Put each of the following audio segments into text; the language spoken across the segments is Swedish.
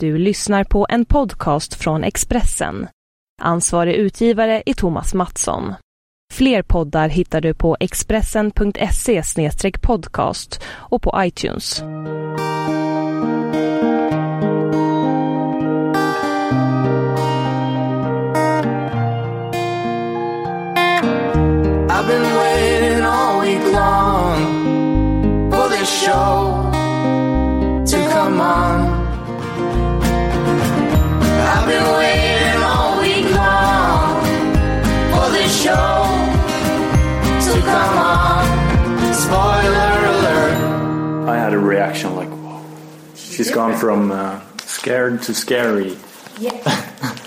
Du lyssnar på en podcast från Expressen. Ansvarig utgivare är Thomas Mattsson. Fler poddar hittar du på expressen.se podcast och på iTunes. I've been waiting all week long for this show reaction like, whoa. She's gone from uh, scared to scary. Yeah.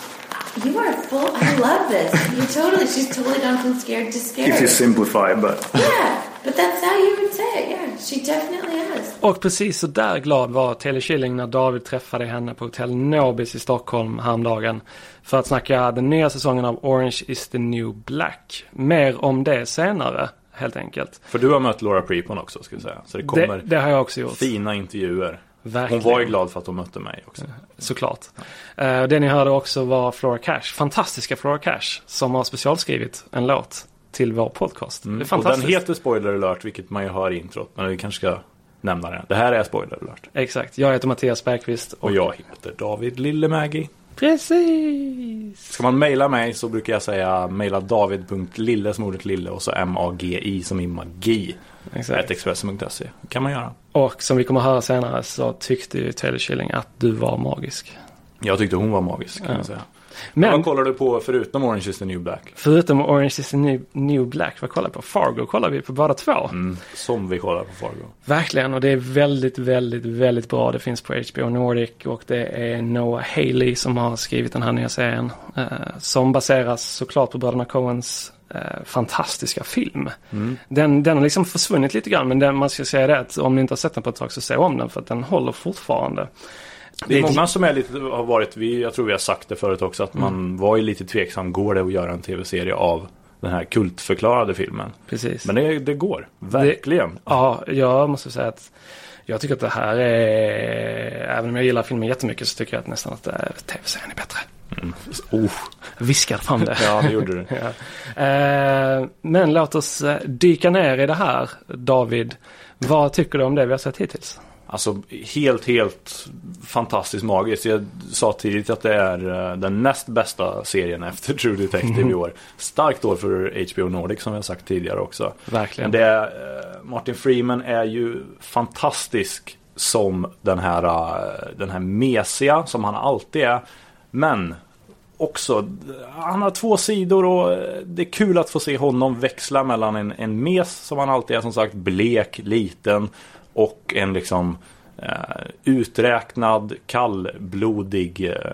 You are full. I love this. You totally. She's totally gone from scared to scared. If you simplify, but yeah, but that's how you would say it. Yeah, she definitely has. Och precis så där glad var Telly Killing när David träffade henne på Hotell Nobis i Stockholm häromdagen. För att snacka den nya säsongen av Orange is the new black. Mer om det senare, helt enkelt. för du har mött Laura Prepon också, ska vi säga. Så det kommer Det, det har jag också gjort. fina intervjuer. Verkligen. Hon var ju glad för att hon mötte mig också. Såklart. Eh, det ni hörde också var Flora Cash, fantastiska Flora Cash, som har specialskrivit en låt till vår podcast. Det är Och den fantastiskt. heter Spoiler alert, vilket man ju hör i introt. Men vi kanske ska nämna det. Det här är Spoiler alert. Exakt. Jag heter Mattias Bergqvist. Och jag heter David Lille-Maggie. Precis! Ska man mejla mig så brukar jag säga mejla david.lille som ordet lille och så M-A-G-I som i magi. Exakt. Expressen.se. kan man göra. Och som vi kommer att höra senare så tyckte ju Taylor Schilling att du var magisk. Jag tyckte hon var magisk kan Ja. man säga. Men Vad kollar du på förutom Orange is the new black? förutom Orange is the new, new Black, vad kollar vi på? Fargo kollar vi på båda två. Mm, som vi kollar på Fargo. Verkligen, och det är väldigt, väldigt, väldigt bra. Det finns på HBO Nordic och det är Noah Haley som har skrivit den här nya serien. Eh, som baseras såklart på bröderna Coens eh, fantastiska film. Den, den har liksom försvunnit lite grann men den, man ska säga det att om ni inte har sett den på ett tag så se om den för att den håller fortfarande. Det är Det många som är lite, har varit, vi, jag tror vi har sagt det förut också, att man var ju lite tveksam. Går det att göra en tv-serie av den här kultförklarade filmen? Precis. Men det, det går, verkligen. Ja, jag måste säga att jag tycker att det här är, även om jag gillar filmen jättemycket så tycker jag att nästan att tv-serien är bättre. Oh, Jag viskar fram det. ja, det gjorde du. Ja. Eh, men låt oss eh, dyka ner i det här, David. Vad tycker du om det vi har sett hittills? Alltså helt, helt fantastiskt magiskt. Jag sa tidigt att det är eh, den näst bästa serien efter True Detective i år. Starkt år för HBO Nordic som har sagt tidigare också. Verkligen. Men det eh, Martin Freeman är ju fantastisk som den här, eh, den här mesiga som han alltid är. Men också, han har två sidor och det är kul att få se honom växla mellan en, en mes som han alltid är som sagt blek, liten och en liksom eh, uträknad, kallblodig eh,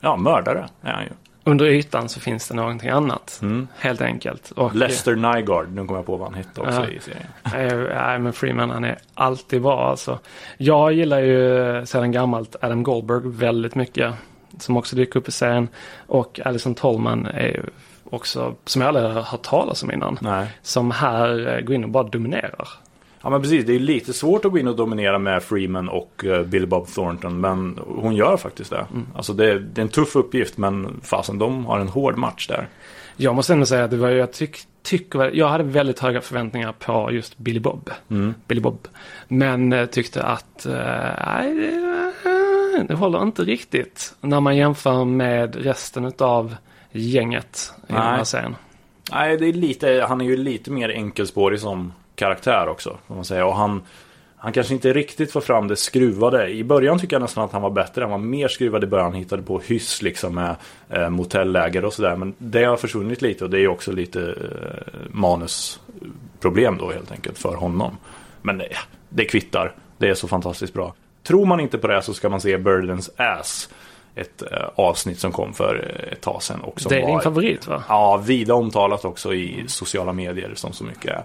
ja, mördare är han ju. Under ytan så finns det någonting annat. Mm. Helt enkelt. Och, Lester Nygaard, nu kommer jag på vad han hette också Ja. i serien. Nej men Freeman han är alltid bra alltså. Jag gillar ju sedan gammalt Adam Goldberg väldigt mycket. Som också dyker upp i serien. Och Alison Tolman är ju också, som jag aldrig har hört talas om innan. Nej. Som här eh, går in och bara dominerar. Ja men precis, det är lite svårt att gå in och dominera med Freeman och uh, Billy Bob Thornton. Men hon gör faktiskt det. Alltså det, det är en tuff uppgift men fasen de har en hård match där. Jag måste ändå säga att det var, jag tyck, tycker, väl- jag hade väldigt höga förväntningar på just Billy Bob. Billy Bob. Men eh, tyckte att, eh, nej, det, det håller inte riktigt. När man jämför med resten av gänget i den här Nej. serien. Nej, det är lite, han är ju lite mer enkelspårig som karaktär också. Får man säga. Och han, han kanske inte riktigt får fram det skruvade. I början tycker jag nästan att han var bättre. Han var mer skruvad i början. Han hittade på hyss liksom med eh, motelläger och sådär. Men det har försvunnit lite och det är också lite eh, manusproblem då helt enkelt för honom. Men eh, det, det kvittar. Det är så fantastiskt bra. Tror man inte på det så ska man se Burdens Ass. Ett eh, avsnitt som kom för eh, ett tag sedan. Och som Det är din var- favorit va? Ja, vida omtalat också i sociala medier som så mycket är.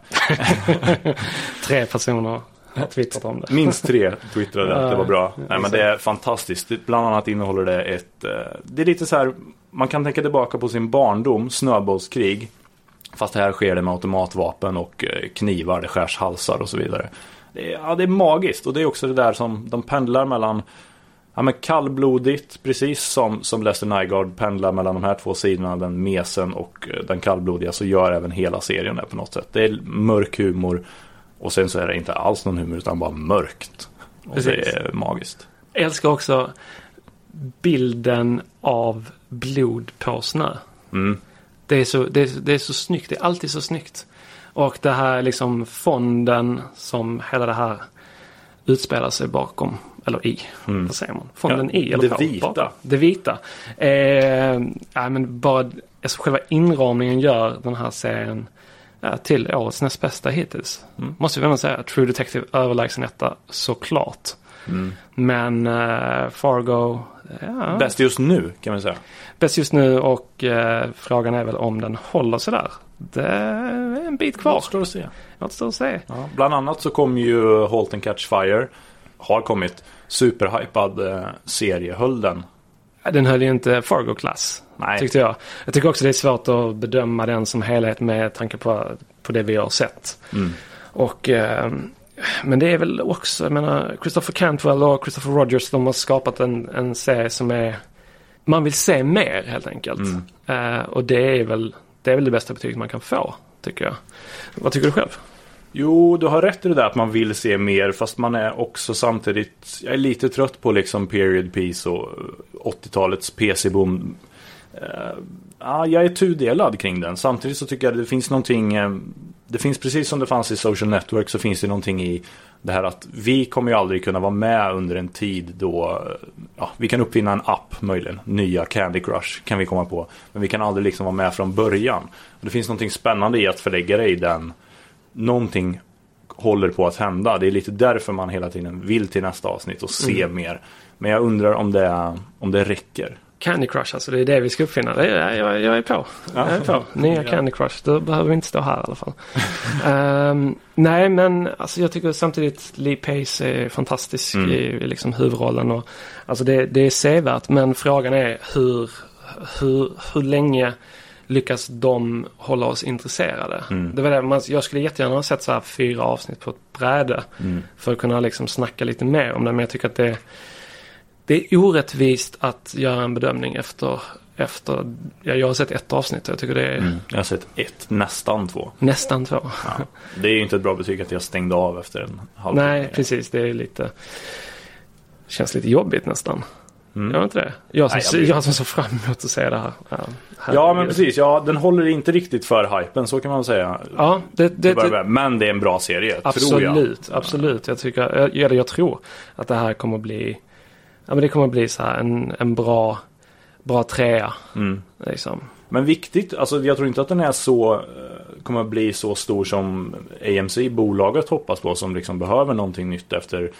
Tre personer har twittrat om det. Minst tre twittrade att det var bra. Nej, men det är fantastiskt. Bland annat innehåller det ett... eh, Det är lite så här, man kan tänka tillbaka på sin barndom, snöbollskrig. Fast här sker det med automatvapen och knivar, det skärs halsar och så vidare. Det är, ja, det är magiskt och det är också det där som de pendlar mellan Ja men kallblodigt, precis som, som Lester Nygaard pendlar mellan de här två sidorna, den mesen och eh, den kallblodiga, så gör även hela serien det på något sätt. Det är mörk humor och sen så är det inte alls någon humor utan bara mörkt. Och det Precis. är magiskt. Jag älskar också bilden av blod på snö. Mm. Det är, så, det, är, det är så snyggt, det är alltid så snyggt. Och det här liksom fonden som hela det här utspelar sig bakom, eller i, vad säger man? Fonden Mm. Ja, i eller det på? vita. Bakom. Det vita. Eh, ja, men bara alltså själva inramningen gör den här serien ja, till årets näst bästa hittills. Mm. Måste vi ändå säga. True Detective överlägsen etta, såklart. Mm. Men eh, Fargo, ja, Bäst just nu kan man säga. bäst just nu och eh, frågan är väl om den håller sig där. Det är en bit kvar. Återstår att se. Återstår att se. Ja, bland annat så kom ju Halt and Catch Fire. Har kommit. Superhypad eh, serie. Höll den? Den höll ju inte Fargo-klass, Nej. tyckte jag. Jag tycker också det är svårt att bedöma den som helhet med tanke på, på det vi har sett. Mm. Och, eh, men det är väl också, jag menar, Christopher Cantwell och Christopher Rogers, de har skapat en, en serie som är, man vill se mer helt enkelt. Mm. Eh, och det är väl det är väl det bästa betyget man kan få, tycker jag. Vad tycker du själv? Jo, du har rätt i det där att man vill se mer. Fast man är också samtidigt. Jag är lite trött på liksom period piece och eh, 80-talets PC-boom. Uh, eh, ja, jag är tudelad kring den. Samtidigt så tycker jag det finns någonting. Eh, det finns precis som det fanns i Social Network så finns det någonting i det här att vi kommer ju aldrig kunna vara med under en tid då ja, vi kan uppfinna en app möjligen. Nya Candy Crush kan vi komma på. Men vi kan aldrig liksom vara med från början. Och det finns någonting spännande i att förlägga det i den någonting håller på att hända. Det är lite därför man hela tiden vill till nästa avsnitt och se Mm. mer. Men jag undrar om det, om det räcker. Candy Crush, alltså det är det vi ska uppfinna. Det är, jag, jag är på. Jag är på. Nya. Candy Crush, då behöver vi inte stå här i alla fall. Ehm, nej, men alltså jag tycker samtidigt Lee Pace är fantastisk Mm. i, i liksom huvudrollen. Och, alltså det, det är sevärt, men frågan är hur, hur, hur länge lyckas de hålla oss intresserade? Mm. Det var det, man, jag skulle jättegärna ha sett så här fyra avsnitt på ett bräde Mm. för att kunna liksom snacka lite mer om det. Men jag tycker att det, det är orättvist att göra en bedömning efter, efter ja, jag har sett ett avsnitt och jag tycker det är Mm. Jag har sett ett, nästan två. nästan två. Ja. Det är ju inte ett bra betyg att jag stängde av efter en halvtimme. Nej, precis. Det är lite... Känns lite jobbigt nästan. Mm. Gör inte det? Jag som, Nej, jag jag, som såg fram emot att se det här. Ja, Ja, men precis. Ja, den håller inte riktigt för hypen, så kan man säga. Ja, det, det, Det. Men det är en bra serie, tror jag. absolut. Absolut. Jag, tycker, jag, jag, jag tror att det här kommer bli... Ja, men det kommer bli så här en, en bra, bra trea. Mm. Liksom. Men viktigt, alltså jag tror inte att den är så, eh, kommer bli så stor som AMC, bolaget hoppas på, som liksom behöver någonting nytt efter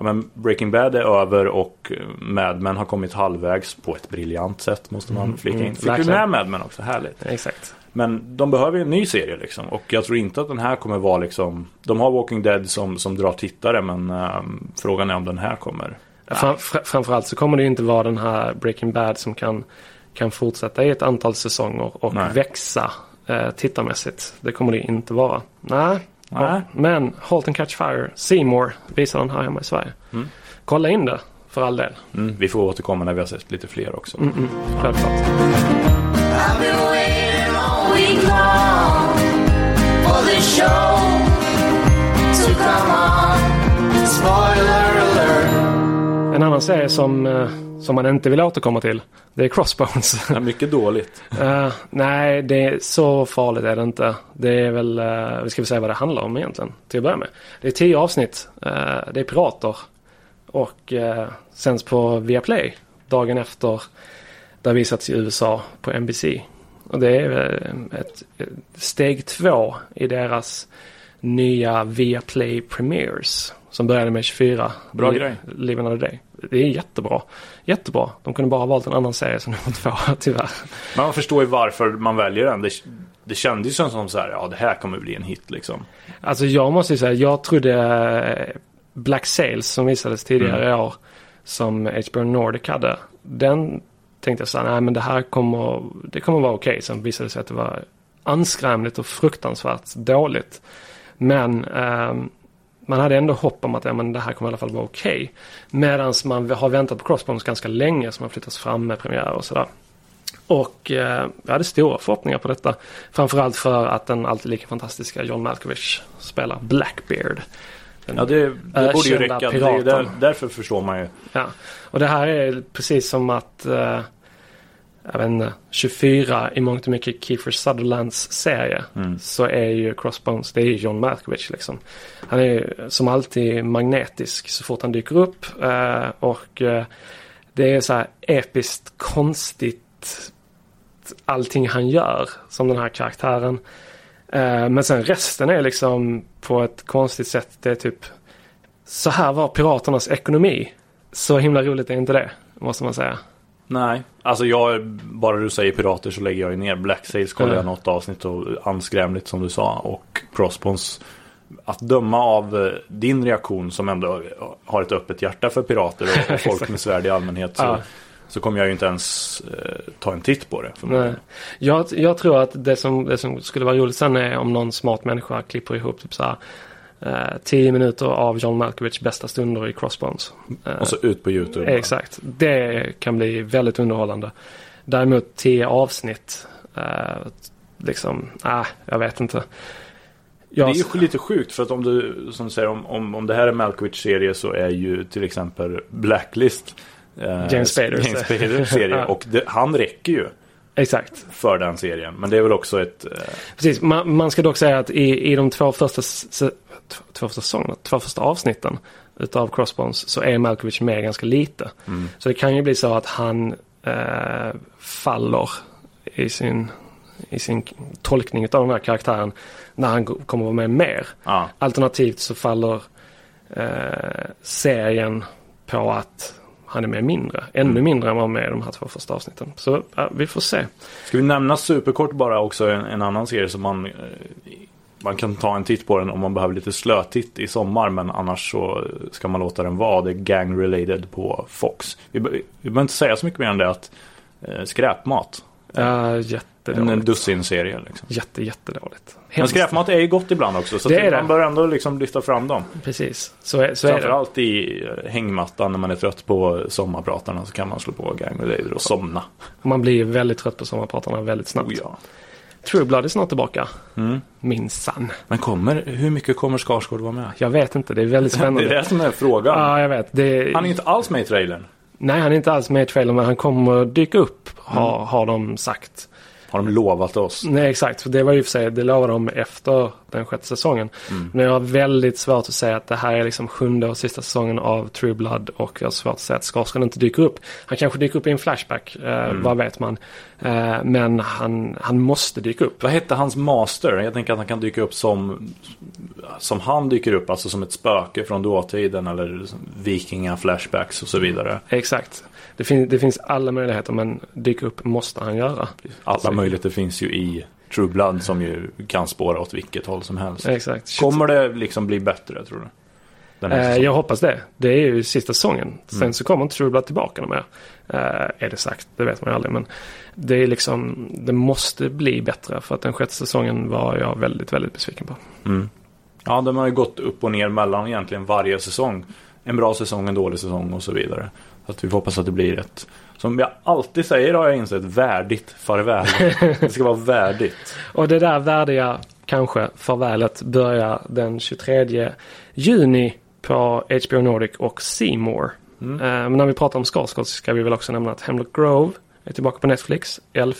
Ja, men Breaking Bad är över och Mad Men har kommit halvvägs på ett briljant sätt måste man flika in. mm, Fick du med Mad Men också? Härligt. Exakt. Men de behöver ju en ny serie liksom. Och jag tror inte att den här kommer vara liksom De har Walking Dead som, som drar tittare men ehm, frågan är om den här kommer. Fram, fr- framförallt så kommer det ju inte vara den här Breaking Bad som kan, kan fortsätta i ett antal säsonger och Nej. växa eh, tittarmässigt. Det kommer det inte vara. Nej. Ja, men Halt and Catch Fire, Seymour visar den här hemma i Sverige. Mm. Kolla in det för all del. Mm, vi får återkomma när vi har sett lite fler också. Mm, mm, självklart. En annan serie som, eh, som man inte vill återkomma till, det är Crossbones. Ja, mycket dåligt. Eh, nej, det är så farligt är det inte. Det är väl, uh, vi ska väl säga vad det handlar om egentligen, till att börja med. Det är tio avsnitt, eh, det är pirater och uh, sänds på Viaplay dagen efter det har visats i USA på NBC. Och det är ett, ett steg två i deras nya Viaplay Premieres som började med 24. Bra grej. Live Another Day. Det är jättebra. Jättebra. De kunde bara ha valt en annan serie som nummer två, tyvärr. Men man förstår ju varför man väljer den. Det, det kändes ju som så här, ja det här kommer bli en hit liksom. Alltså jag måste ju säga, jag trodde eh, Black Sails som visades tidigare i år som HBO Nordic hade. Den tänkte jag så här, nej men det här kommer, det kommer vara okej. Sen visade det sig att det var anskrämligt och fruktansvärt dåligt. Men ehm, man hade ändå hopp om att ja, men det här kommer i alla fall vara okej. Medan man har väntat på Crossbones ganska länge som har flyttats fram med premiär och sådär. Och eh, jag hade stora förhoppningar på detta. Framförallt för att den alltid lika fantastiska John Malkovich spelar Blackbeard. Den Ja, det, det borde ju räcka. Det är där, därför förstår man ju. Ja, och det här är precis som att eh, jag vet inte, 24 i mångt och mycket Kiefer Sutherlands serie så är ju Crossbones, det är ju John Malkovich liksom. Han är ju som alltid magnetisk så fort han dyker upp eh, och eh, det är så här episkt konstigt allting han gör som den här karaktären. Eh, men sen resten är liksom på ett konstigt sätt, det är typ så här var piraternas ekonomi. Så himla roligt är inte det, måste man säga. Nej, alltså jag, bara du säger pirater så lägger jag ju ner. Black Sails kollade Ja. jag något avsnitt och anskrämligt som du sa. Och Crossbones. Att döma av eh, din reaktion som ändå har ett öppet hjärta för pirater och, folk med svärd i allmänhet. Så, Ja. så kommer jag ju inte ens eh, ta en titt på det. Nej. Jag, jag tror att det som, det som skulle vara roligt sen är om någon smart människa klipper ihop typ så här, eh, 10 minuter av John Malkovichs bästa stunder i Crossbones. Eh, Och så ut på YouTube. Exakt. Det kan bli väldigt underhållande. Däremot 10 avsnitt, eh, liksom, nej, jag vet inte. Jag, Det är ju lite sjukt för att om du, som du säger, om, om, om det här är Malkovich serie så är ju till exempel Blacklist James Spaders. James Spaders serie. Och det, han räcker ju Exakt. för den serien. Men det är väl också ett... Precis, man, man ska dock säga att i, i de två första, två, första säsongerna, två första avsnitten utav Crossbones så är Malkovich med ganska lite. Så det kan ju bli så att han eh, faller i sin, i sin tolkning av den här karaktären när han kommer vara med mer. ja. Alternativt så faller eh, serien på att han är med mindre. Ännu mindre än vad han var med i de här två första avsnitten. Så ja, vi får se. Ska vi nämna superkort bara också en, en annan serie som man eh, man kan ta en titt på den om man behöver lite slötitt i sommar men annars så ska man låta den vara. Det är gang related på Fox. Vi, vi behöver inte säga så mycket mer än det att eh, skräpmat. Ja, En, dussinserie liksom. Jätte, jättedåligt. Men Hemskt. skräpmat är ju gott ibland också så Det man bör ändå liksom lyfta fram dem. Precis, så är, så är det. Framförallt i eh, hängmattan när man är trött på sommarpratarna så kan man slå på gang related och somna. Man blir väldigt trött på sommarpratarna väldigt snabbt. Oh, ja. True Blood är snart tillbaka. Mm. Minsann. Men kommer, hur mycket kommer Skarsgård vara med? Jag vet inte, det är väldigt Det spännande. är det som är frågan. Ja, jag vet. Det... Han är inte alls med i trailern. Nej, han är inte alls med i trailern, men han kommer dyka upp, har, Mm. har de sagt. Har de lovat oss. Nej, exakt. För det var ju för sig, det lovade de efter den sjätte säsongen. Mm. Men jag har väldigt svårt att säga att det här är liksom sjunde och sista säsongen av True Blood och jag har svårt att säga att Skarsgård inte dyker upp. Han kanske dyker upp i en flashback, eh, Mm. vad vet man. Eh, men han, han måste dyka upp. Vad hette hans master? Jag tänker att han kan dyka upp som Som han dyker upp, alltså som ett spöke från dåtiden eller vikinga-flashbacks och så vidare. Exakt. Det, fin- det finns alla möjligheter men dyka upp måste han göra. Alla möjligheter finns ju i True Blood som ju kan spåra åt vilket håll som helst. Exakt. Kommer det liksom bli bättre tror du? Eh, jag hoppas det. Det är ju sista säsongen. Sen Mm. så kommer inte True Blood tillbaka mer. Eh, är det sagt, det vet man ju aldrig. Men det är liksom, det måste bli bättre. För att den sjätte säsongen var jag väldigt, väldigt besviken på. Mm. Ja, de har ju gått upp och ner mellan egentligen varje säsong. En bra säsong, en dålig säsong och så vidare. Så att vi får hoppas att det blir ett, som jag alltid säger har jag insett, värdigt farväl. det ska vara värdigt. Och det där värdiga, kanske, farvälet börjar den 23 juni på HBO Nordic och More. Mm. Eh, men när vi pratar om Skarsgård så ska vi väl också nämna att Hemlock Grove är tillbaka på Netflix. 11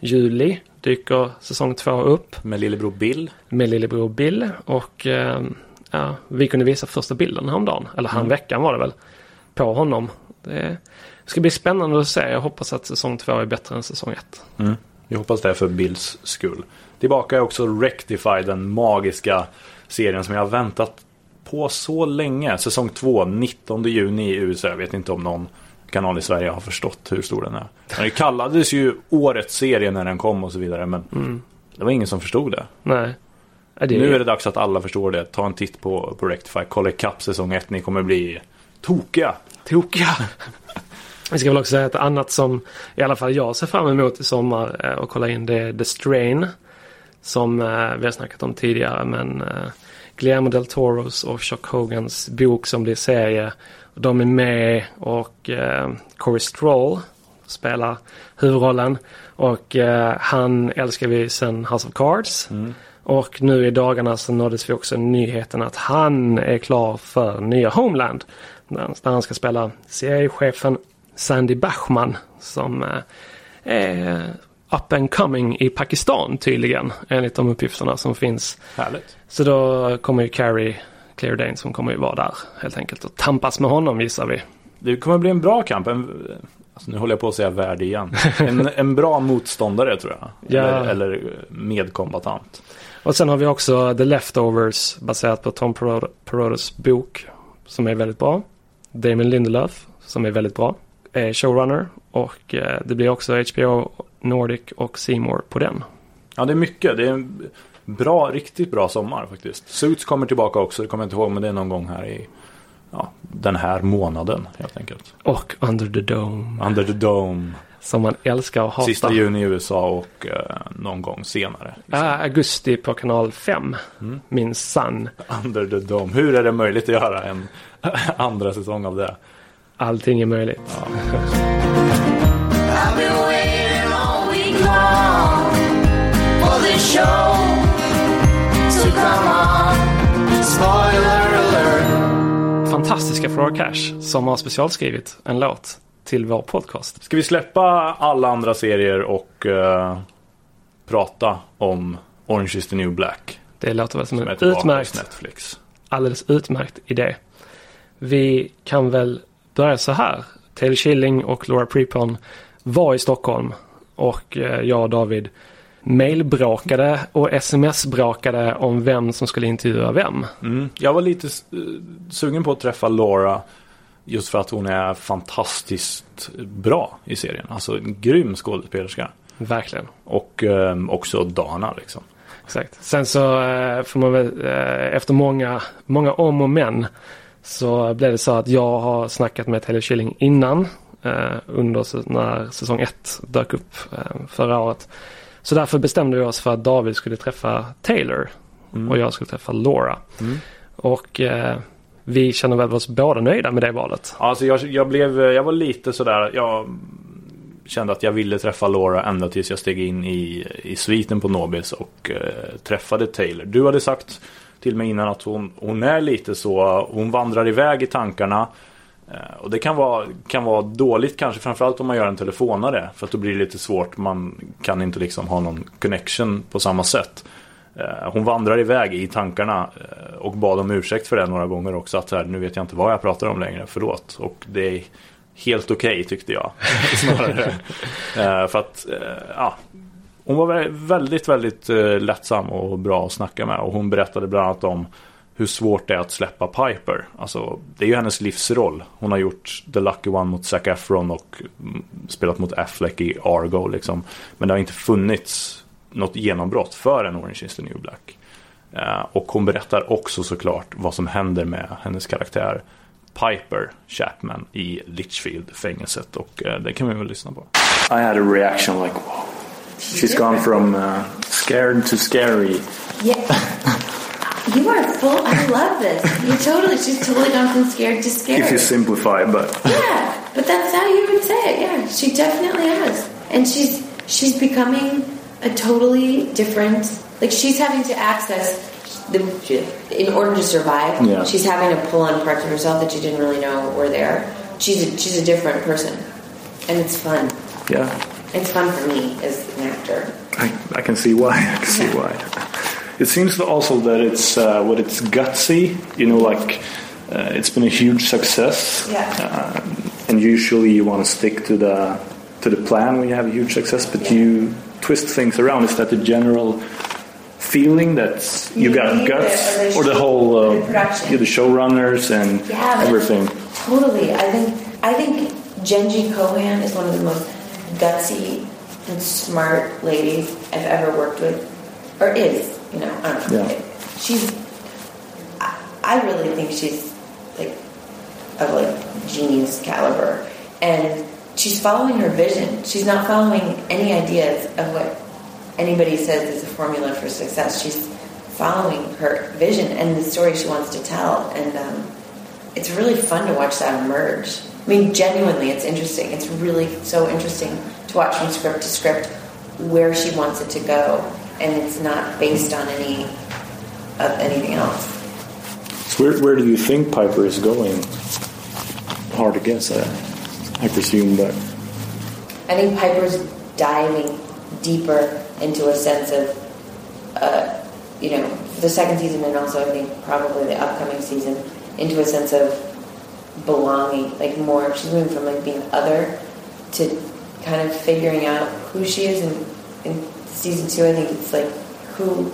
juli dyker säsong två upp. Med lillebror Bill. med lillebror Bill och eh, ja, vi kunde visa första bilden häromdagen, eller häromveckan var det väl, på honom. Det ska bli spännande att se. Jag hoppas att säsong två är bättre än säsong ett. Mm. Vi hoppas det för Bills skull. Tillbaka är också Rectify, den magiska serien som jag har väntat på så länge. Säsong 2, 19 juni i USA. Jag vet inte om någon kanal i Sverige har förstått hur stor den är. Den kallades ju årets serie när den kom och så vidare. Men det var ingen som förstod det. Nej. Ja, det Nu är det dags att alla förstår det. Ta en titt på, på Rectify. Kolla ikapp säsong 1. Ni kommer bli tokiga. Tokiga. Vi ska väl också säga ett annat som i alla fall jag ser fram emot i sommar eh, och kolla in det är The Strain. Som eh, vi har snackat om tidigare men eh, Guillermo del Toros och Chuck Hogans bok som blir serie. De är med och eh, Corey Stroll spelar huvudrollen. Och eh, han älskar vi sen House of Cards. Och nu i dagarna så nåddes vi också nyheten att han är klar för nya Homeland. Där han ska spela seriechefen Sandy Bachman som eh, är up and coming i Pakistan tydligen. Enligt de uppgifterna som finns. Härligt. Så då kommer ju Carrie Claire Danes som kommer ju vara där helt enkelt och tampas med honom gissar vi. Det kommer bli en bra kamp. En, alltså nu håller jag på att säga värd igen. En, en bra motståndare tror jag. Ja. Eller, eller medkombatant. Och sen har vi också The Leftovers baserat på Tom Perot- Perotos bok som är väldigt bra. Damon Lindelöf som är väldigt bra. Är showrunner och eh, det blir också HBO Nordic och Seymour på den. Ja, det är mycket. Det är en bra, riktigt bra sommar faktiskt. Suits kommer tillbaka också. Det kommer jag inte ihåg, men det är någon gång här i ja, den här månaden helt enkelt. Och Under the Dome Under the Dome. Som man älskar att hata. Sista juni i USA och eh, någon gång senare. Ah, augusti på kanal 5. Mm. Min sann. Under the Dome. Hur är det möjligt att göra en andra säsong av det? Allting är möjligt. Alert. Fantastiska Flora Cash som har specialskrivit en låt till vår podcast. Ska vi släppa alla andra serier och eh, prata om Orange is the new black? Det låter väl som Som en utmärkt, Netflix. alldeles utmärkt idé. Vi kan väl börja så här. Taylor Schilling och Laura Prepon var i Stockholm och eh, jag och David mailbråkade och sms-bråkade om vem som skulle intervjua vem. Mm. Jag var lite eh, sugen på att träffa Laura just för att hon är fantastiskt bra i serien. Alltså en grym skådespelerska. Verkligen. Och eh, också Dana liksom. Exakt. Sen så eh, får man väl eh, efter många, många om och men så blev det så att jag har snackat med Taylor Schilling innan eh, under när säsong 1 dök upp förra året. Så därför bestämde vi oss för att David skulle träffa Taylor och jag skulle träffa Laura. Och eh, vi känner väl oss båda nöjda med det valet. Alltså jag, jag, blev, jag var lite sådär, jag kände att jag ville träffa Laura ända tills jag steg in i, i sviten på Nobis och eh, träffade Taylor. Du hade sagt till mig innan att hon, hon är lite så, hon vandrar iväg i tankarna. Eh, och det kan vara, kan vara dåligt kanske framförallt om man gör en telefonare. För att då blir det lite svårt, man kan inte liksom ha någon connection på samma sätt. Eh, hon vandrar iväg i tankarna eh, och bad om ursäkt för det några gånger också. Att så här, nu vet jag inte vad jag pratar om längre, förlåt. Och det är helt okej tyckte jag. Snarare. Eh, för att, ja. Hon var väldigt, väldigt lättsam och bra att snacka med. Och hon berättade bland annat om hur svårt det är att släppa Piper. Alltså, det är ju hennes livsroll. Hon har gjort The Lucky One mot Zac Efron och mm, spelat mot Affleck i Argo. Liksom. Men det har inte funnits något genombrott för en Orange is the new black. Eh, och hon berättar också såklart vad som händer med hennes karaktär Piper Chapman i Litchfield-fängelset. Och eh, det kan vi väl lyssna på. I had a reaction like, whoa. She's gone from uh, scared to scary. Yeah. You are full. I love this. You totally. She's totally gone from scared to scared. If you simplify, but Yeah, but that's how you would say it. Yeah, she definitely has, and she's she's becoming a totally different. Like she's having to access the in order to survive. Yeah. She's having to pull on parts of herself that she didn't really know were there. She's a, she's a different person, and it's fun. yeah, It's fun for me as an actor. I, I can see why. I can see Yeah. why. It seems also that it's uh, what it's gutsy. You know, like uh, it's been a huge success. Yeah. Uh, and usually you want to stick to the to the plan when you have a huge success, but you twist things around. Is that the general feeling that you, You got guts, it, or the the whole the uh, yeah, the showrunners and Yeah, everything? Totally. I think I think Genji Kohan is one of the most gutsy and smart ladies I've ever worked with, or is. You know, I don't know. Yeah. She's. I, I really think she's like of like genius caliber, and she's following her vision. She's not following any ideas of what anybody says is a formula for success. She's following her vision and the story she wants to tell. And um, it's really fun to watch that emerge. I mean, genuinely, it's interesting. It's really so interesting to watch from script to script where she wants it to go, and it's not based on any of anything else. Where, where do you think Piper is going? Hard to guess, I, I presume, but I think Piper's diving deeper into a sense of, uh, you know, the second season and also I think probably the upcoming season into a sense of belonging, like more. She's moving from like being other to kind of figuring out who she is. And in season two, I think it's like who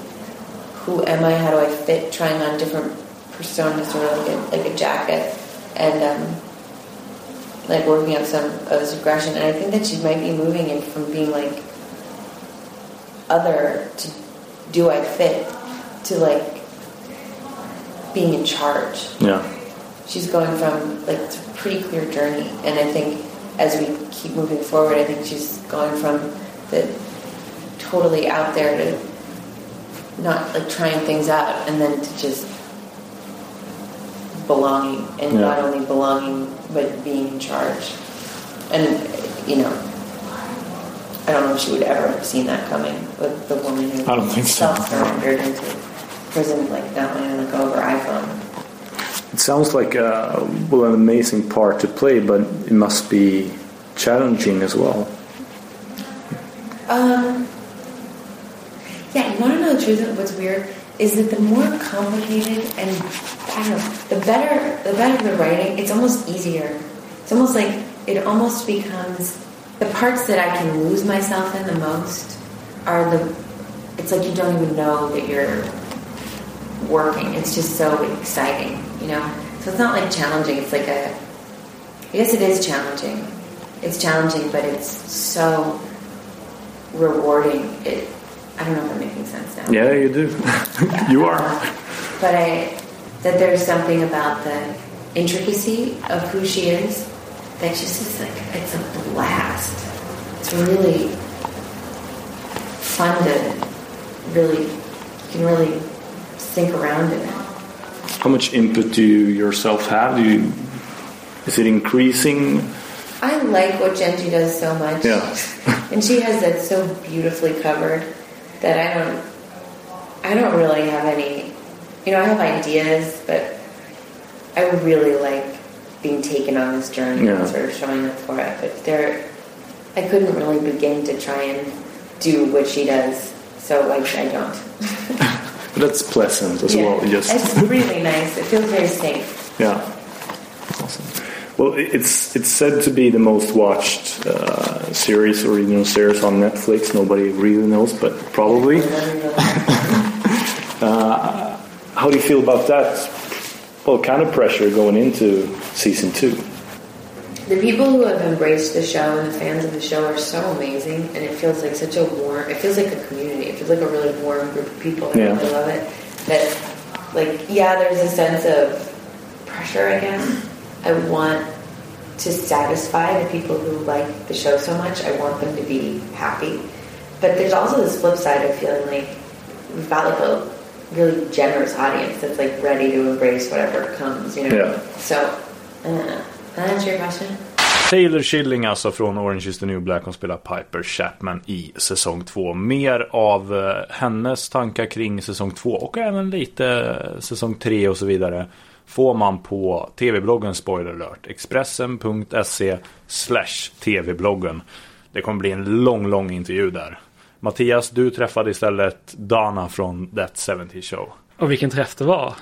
who am I? How do I fit? Trying on different personas, sort of like a, like a jacket, and um, like working out some of this aggression. And I think that she might be moving in from being like other to do I fit to like being in charge. yeah. She's going from like it's a pretty clear journey, and I think as we keep moving forward, I think she's going from the totally out there to not like trying things out, and then to just belonging, and Yeah. not only belonging but being in charge. And you know, I don't know if she would ever have seen that coming with the woman who I don't think so. self-surrendered into prison, like not wanting to look over iPhone. It sounds like uh, well an amazing part to play, but it must be challenging as well. Um, yeah, you want to know the truth of what's weird is that the more complicated and I don't know, the better the better the writing, it's almost easier. It's almost like it almost becomes the parts that I can lose myself in the most are the. It's like you don't even know that you're working. It's just so exciting, you know. So it's not like challenging. It's like a. I guess it is challenging. It's challenging, but it's so rewarding. It. I don't know if I'm making sense now. Yeah, you do. you are. But I that there's something about the intricacy of who she is that just is like it's a blast. It's really fun to really you can really sink around in it. How much input do you yourself have? Do you, is it increasing? I like what Genji does so much. Yeah. and she has that so beautifully covered that I don't I don't really have any you know, I have ideas, but I really like being taken on this journey Yeah. and sort of showing up for it. But there I couldn't really begin to try and do what she does. So like I don't. That's pleasant as Yeah. well. Just It's really nice. It feels very safe. yeah. Awesome. Well, it's it's said to be the most watched uh, series, original series on Netflix. Nobody really knows, but probably. How do you feel about that? Well, kind of pressure going into season two. The people who have embraced the show and the fans of the show are so amazing, and it feels like such a warm. It feels like a community. It feels like a really warm group of people. I Yeah. really love it. That, like, yeah, there's a sense of pressure. I guess I want to satisfy the people who like the show so much. I want them to be happy, but there's also this flip side of feeling like we've got like a really generous audience that's like ready to embrace whatever comes. You know. Yeah. So, I don't know. That answer your question? Taylor Schilling alltså från Orange is the new black som spelar Piper Chapman i säsong 2. Mer av eh, hennes tankar kring säsong 2 och även lite eh, säsong 3 och så vidare får man på tv-bloggen Spoiler alert. Expressen.se slash tv-bloggen. Det kommer bli en lång, lång intervju där. Mattias, du träffade istället Dana från That 70 Show. Och vilken träff det var.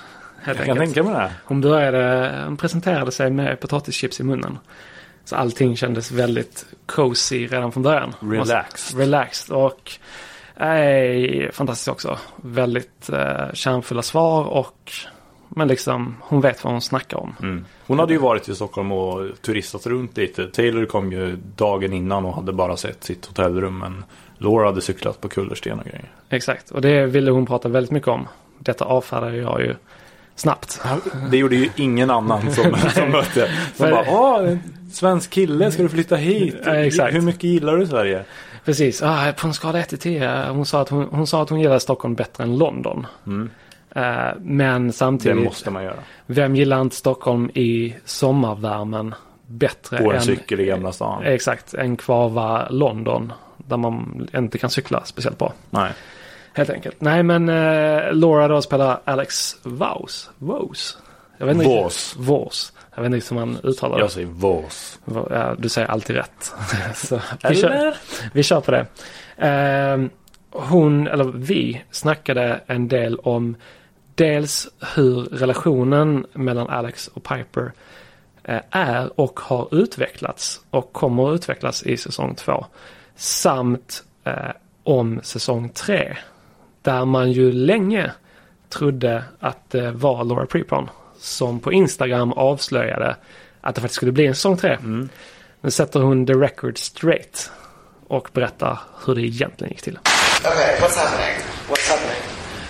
Jag kan enkelt. tänka mig det. Hon började, hon presenterade sig med potatischips i munnen. Så allting kändes väldigt cozy redan från början. Relaxed. Relaxed och är fantastiskt också. Väldigt eh, kärnfulla svar och men liksom hon vet vad hon snackar om. Mm. Hon hade ju varit i Stockholm och turistat runt lite. Taylor kom ju dagen innan och hade bara sett sitt hotellrum. Men Laura hade cyklat på kullersten och grejer. Exakt, och det ville hon prata väldigt mycket om. Detta avfärdar jag ju snabbt. Det gjorde ju ingen annan som, som mötte. De bara, åh, en svensk kille, ska du flytta hit? Exakt. Hur mycket gillar du Sverige? Precis, ah, på en skala 1 till 10. Hon sa, att hon, hon sa att hon gillade Stockholm bättre än London. Eh, men Det samtidigt, måste man göra. vem gillar inte Stockholm i sommarvärmen bättre På en än, cykel i Gamla stan. Exakt, än kvarva London. Där man inte kan cykla speciellt bra. Nej. Helt enkelt. Nej men eh, Laura då spelar Alex Vos. Vos? Jag vet inte Vos. Vos. Jag vet inte hur man uttalar det. Jag säger Vås. Ja, du säger alltid rätt. Så vi, kör, vi kör på det. Eh, hon, eller vi, snackade en del om dels hur relationen mellan Alex och Piper eh, är och har utvecklats och kommer att utvecklas i säsong två. Samt eh, om säsong tre. Där man ju länge trodde att det var Laura Prepon som på Instagram avslöjade att det faktiskt skulle bli en säsong tre. Nu sätter hon the record straight och berättar hur det egentligen gick till. Okay, what's happening? What's happening?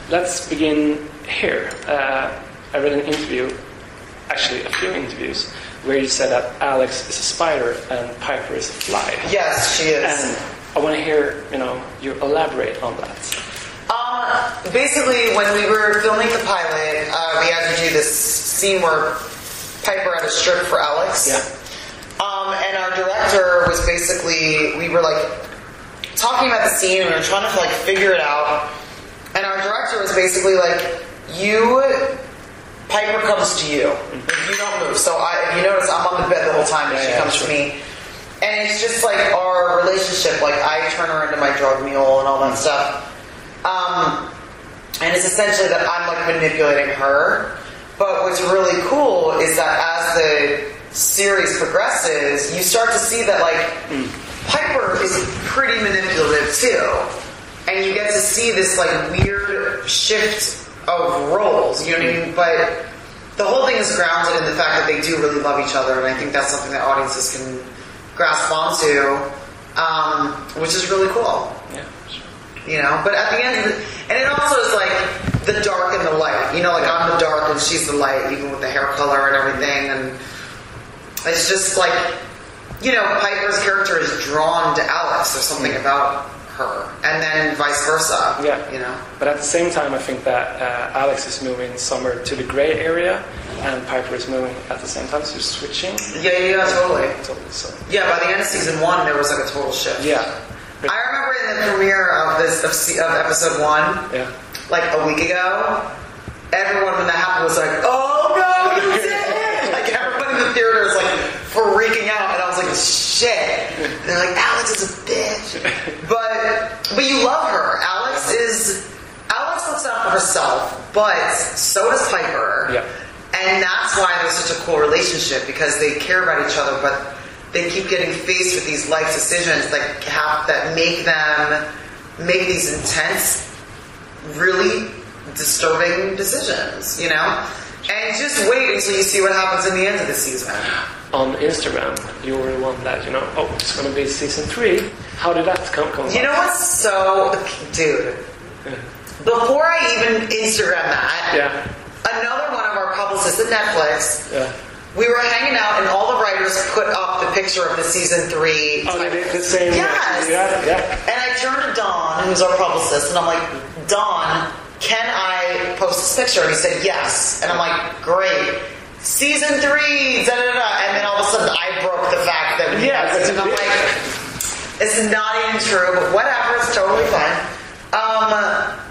Let's begin here. Uh, I read an interview, actually a few interviews, where you said that Alex is a spider and Piper is a fly. Yes, she is. And I want to hear, you know, you elaborate on that. Um, basically, when we were filming the pilot, uh, we had to do this scene where Piper had a strip for Alex. Yeah. Um, and our director was basically, we were like talking about the scene and we were trying to like figure it out. And our director was basically like, you, Piper comes to you. Mm-hmm. You don't move. So I, if you notice, I'm on the bed the whole time and she Yeah, yeah, comes sure. to me. And it's just like our relationship. Like I turn her into my drug mule and all that mm-hmm. stuff. Um, and it's essentially that I'm like manipulating her. But what's really cool is that as the series progresses, you start to see that like mm. Piper is pretty manipulative too. And you get to see this like weird shift of roles, you know what I mean? But the whole thing is grounded in the fact that they do really love each other, and I think that's something that audiences can grasp onto, um, which is really cool Yeah. you know. But at the end, the, and it also is like the dark and the light. You know, like I'm the dark and she's the light, even with the hair color and everything. And it's just like, you know, Piper's character is drawn to Alex. There's something about her, and then vice versa. Yeah. you know. But at the same time, I think that uh, Alex is moving somewhere to the gray area, and Piper is moving at the same time, so you're switching. Yeah, yeah, yeah, totally. Totally. So Yeah, by the end of season one, there was like a total shift. yeah, I remember in the premiere of this of, of episode one, yeah. like a week ago, everyone when that happened was like, "Oh no, you did it!" Like everyone in the theater is like freaking out, and I was like, "Shit!" And they're like, "Alex is a bitch," but but you love her. Alex is Alex looks out for herself, but so does Piper. Yeah. And that's why there's such a cool relationship because they care about each other, but they keep getting faced with these life decisions that have that make them make these intense really disturbing decisions, you know? And just wait until you see what happens in the end of the season. On Instagram, you were the one that you know. Oh, it's going to be season three. How did that come? come You know what's so, dude? Before I even Instagram that, Yeah. another one of our publicists at Netflix, Yeah. we were hanging out and all the writers put up the picture of the season three. Oh, they did the same. Yes. Yeah. Yeah. And I turned to Don, who's our publicist, and I'm like, Don, can I post this picture? And he said yes. And I'm like, great. Season three, da da da. And then all of a sudden I broke the fact that we Yeah, had it. And I'm like, it's not even true, but whatever, it's totally fine. Um,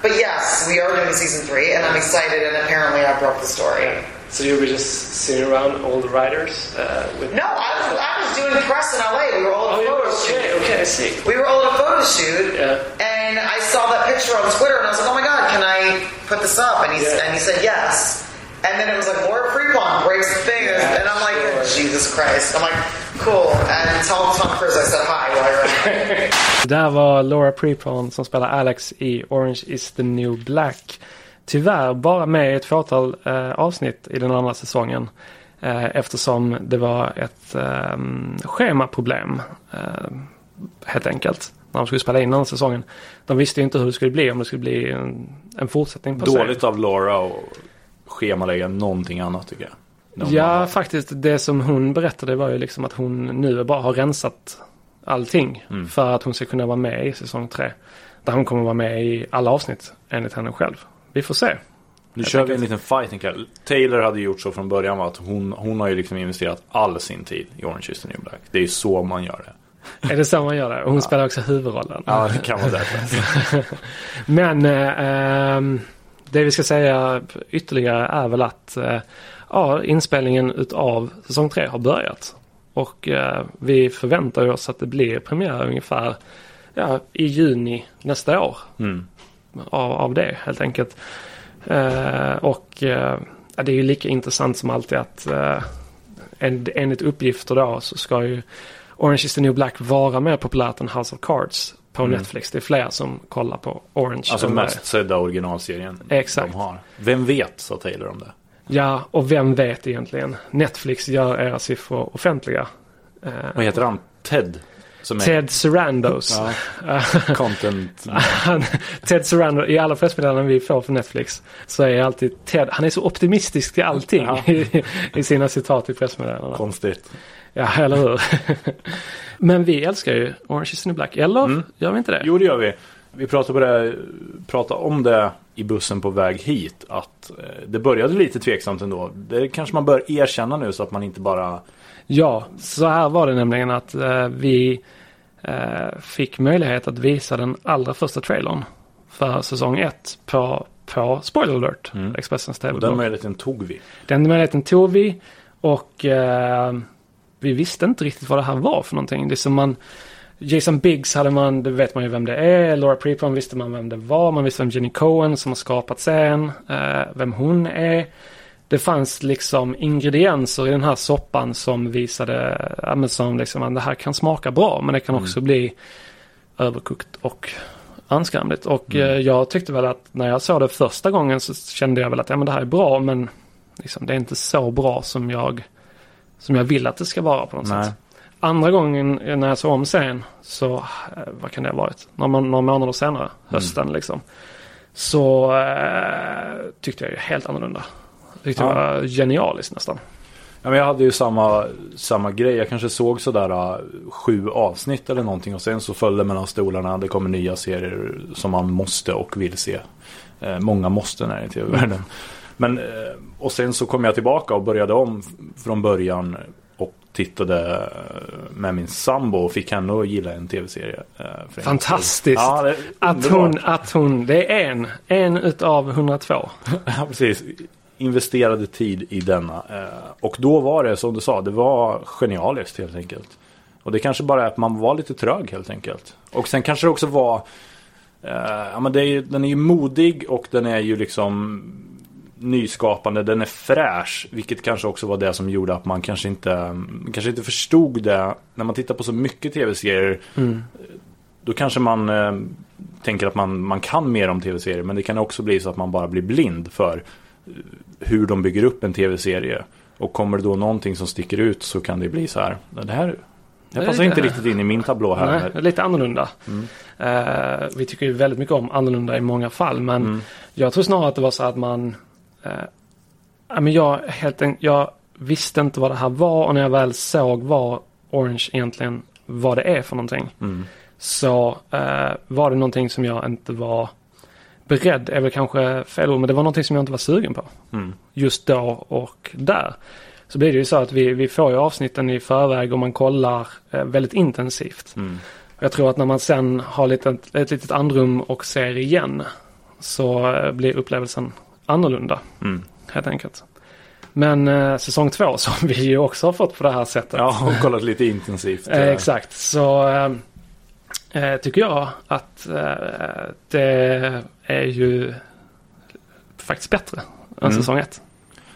but yes, we are doing season three, and I'm excited, and apparently I broke the story. So you were just sitting around all the writers uh, with. No, I was, I was doing press in LA. We were all at Oh, a photo shoot. okay. Okay, I see. We were all at a photo shoot, Yeah. and I saw that picture on Twitter, and I was like, "Oh my god, can I put this up?" And he Yeah. and he said yes. And then it was like Laura Prepon breaks the thing, Yeah, and I'm like, sure. Jesus Christ! I'm like, cool. And tell Tom Cruise I said hi while you're där var Laura Prepon som spelar Alex i Orange is the new black. Tyvärr bara med i ett fåtal eh, avsnitt i den andra säsongen. Eh, eftersom det var ett eh, schemaproblem. Eh, helt enkelt. När de skulle spela in den säsongen. De visste ju inte hur det skulle bli. Om det skulle bli en, en fortsättning på. Dåligt av Laura och schemalägga någonting annat tycker jag. Ja, har- faktiskt. Det som hon berättade var ju liksom att hon nu bara har rensat allting. Mm. För att hon ska kunna vara med i säsong tre. Där hon kommer vara med i alla avsnitt enligt henne själv. Vi får se. Nu Jag kör vi en liten fight. Taylor hade gjort så från början var att hon, hon har ju liksom investerat all sin tid i Orange is the new black. Det är ju så man gör det. Är det så man gör det? Och hon spelar också huvudrollen. Ja, det kan vara därför. Men eh, ehm, det vi ska säga ytterligare är väl att eh, ja, inspelningen utav säsong tre har börjat. Och eh, vi förväntar oss att det blir premiär ungefär ja, i juni nästa år. Mm. Av, av det helt enkelt. Eh, och eh, ja, det är ju lika intressant som alltid att eh, en, enligt uppgifter då så ska ju Orange is the new black vara mer populärt än House of Cards på Mm. Netflix. Det är fler som kollar på Orange. Alltså mest sedda originalserien Exakt. de har. Vem vet, sa Taylor om det. Ja, och vem vet egentligen? Netflix gör era siffror offentliga. Eh, Vad heter han? Ted? Som är Ted Sarandos. Ja, content. Han, Ted Sarandos, i alla pressmeddelanden vi får från Netflix så är alltid Ted, han är så optimistisk till allting Ja. i, i sina citat i pressmeddelandena. Konstigt. Ja, eller hur? Men vi älskar ju Orange is the new black, eller? Mm. Gör vi inte det? Jo, det gör vi. Vi pratade, det, pratade om det i bussen på väg hit. Att eh, det började lite tveksamt ändå. Det kanske man bör erkänna nu så att man inte bara... Ja, så här var det nämligen att eh, vi eh, fick möjlighet att visa den allra första trailern för säsong 1 på, på Spoiler alert, Mm. Expressens Och den TV-blogg. möjligheten tog vi. Den möjligheten tog vi och eh, vi visste inte riktigt vad det här var för någonting. Det är som man Jason Biggs hade man, det vet man ju vem det är. Laura Prepon visste man vem det var. Man visste vem Jenny Cohen som har skapat serien, eh, vem hon är. Det fanns liksom ingredienser i den här soppan som visade, ja, som liksom, att det här kan smaka bra men det kan också bli överkokt och anskrämligt. Och eh, jag tyckte väl att när jag såg det första gången så kände jag väl att ja, men det här är bra men liksom, det är inte så bra som jag, som jag vill att det ska vara på något Nej. sätt. Andra gången när jag såg om sen så, eh, vad kan det ha varit? Några, några månader senare, hösten liksom. Så eh, tyckte jag ju helt annorlunda. Tyckte Ja. det var genialiskt nästan. Ja, men jag hade ju samma, samma grej. Jag kanske såg sådär uh, sju avsnitt eller någonting. Och sen så föll det mellan stolarna. Det kommer nya serier som man måste och vill se. Eh, många måste när det i tv-världen. Men, eh, och sen så kom jag tillbaka och började om från början. Och tittade eh, med min sambo och fick henne att gilla en tv-serie. eh, Fantastiskt. Ja, Att hon, att hon, det är en, en utav 102. Ja, precis. Investerade tid i denna. Och då var det som du sa, det var genialiskt helt enkelt. Och det kanske bara är att man var lite trög helt enkelt. Och sen kanske det också var, ja men är, den är ju modig och den är ju liksom nyskapande, den är fräsch. Vilket kanske också var det som gjorde att man kanske inte, kanske inte förstod det. När man tittar på så mycket tv-serier då kanske man eh, tänker att man, man kan mer om tv-serier. Men det kan också bli så att man bara blir blind för eh, hur de bygger upp en tv-serie. Och kommer det då någonting som sticker ut så kan det bli så här. Det här, det här passar inte riktigt in i min tablå här. Nej, lite annorlunda. Eh, vi tycker ju väldigt mycket om annorlunda i många fall. Men Mm. jag tror snarare att det var så att man... eh, men jag, helt en, jag visste inte vad det här var och när jag väl såg vad Orange egentligen vad det är för någonting. Mm. Så eh, var det någonting som jag inte var beredd, är väl kanske fel ord, men det var någonting som jag inte var sugen på. Mm. Just då och där. Så blir det ju så att vi, vi får ju avsnitten i förväg och man kollar eh, väldigt intensivt. Mm. Jag tror att när man sen har lite, ett litet andrum och ser igen så eh, blir upplevelsen annorlunda Mm. helt enkelt. Men eh, säsong två som vi ju också har fått på det här sättet. Ja, och kollat lite intensivt. Eh, exakt, så eh, eh, tycker jag att eh, det är ju faktiskt bättre än Mm. säsong ett.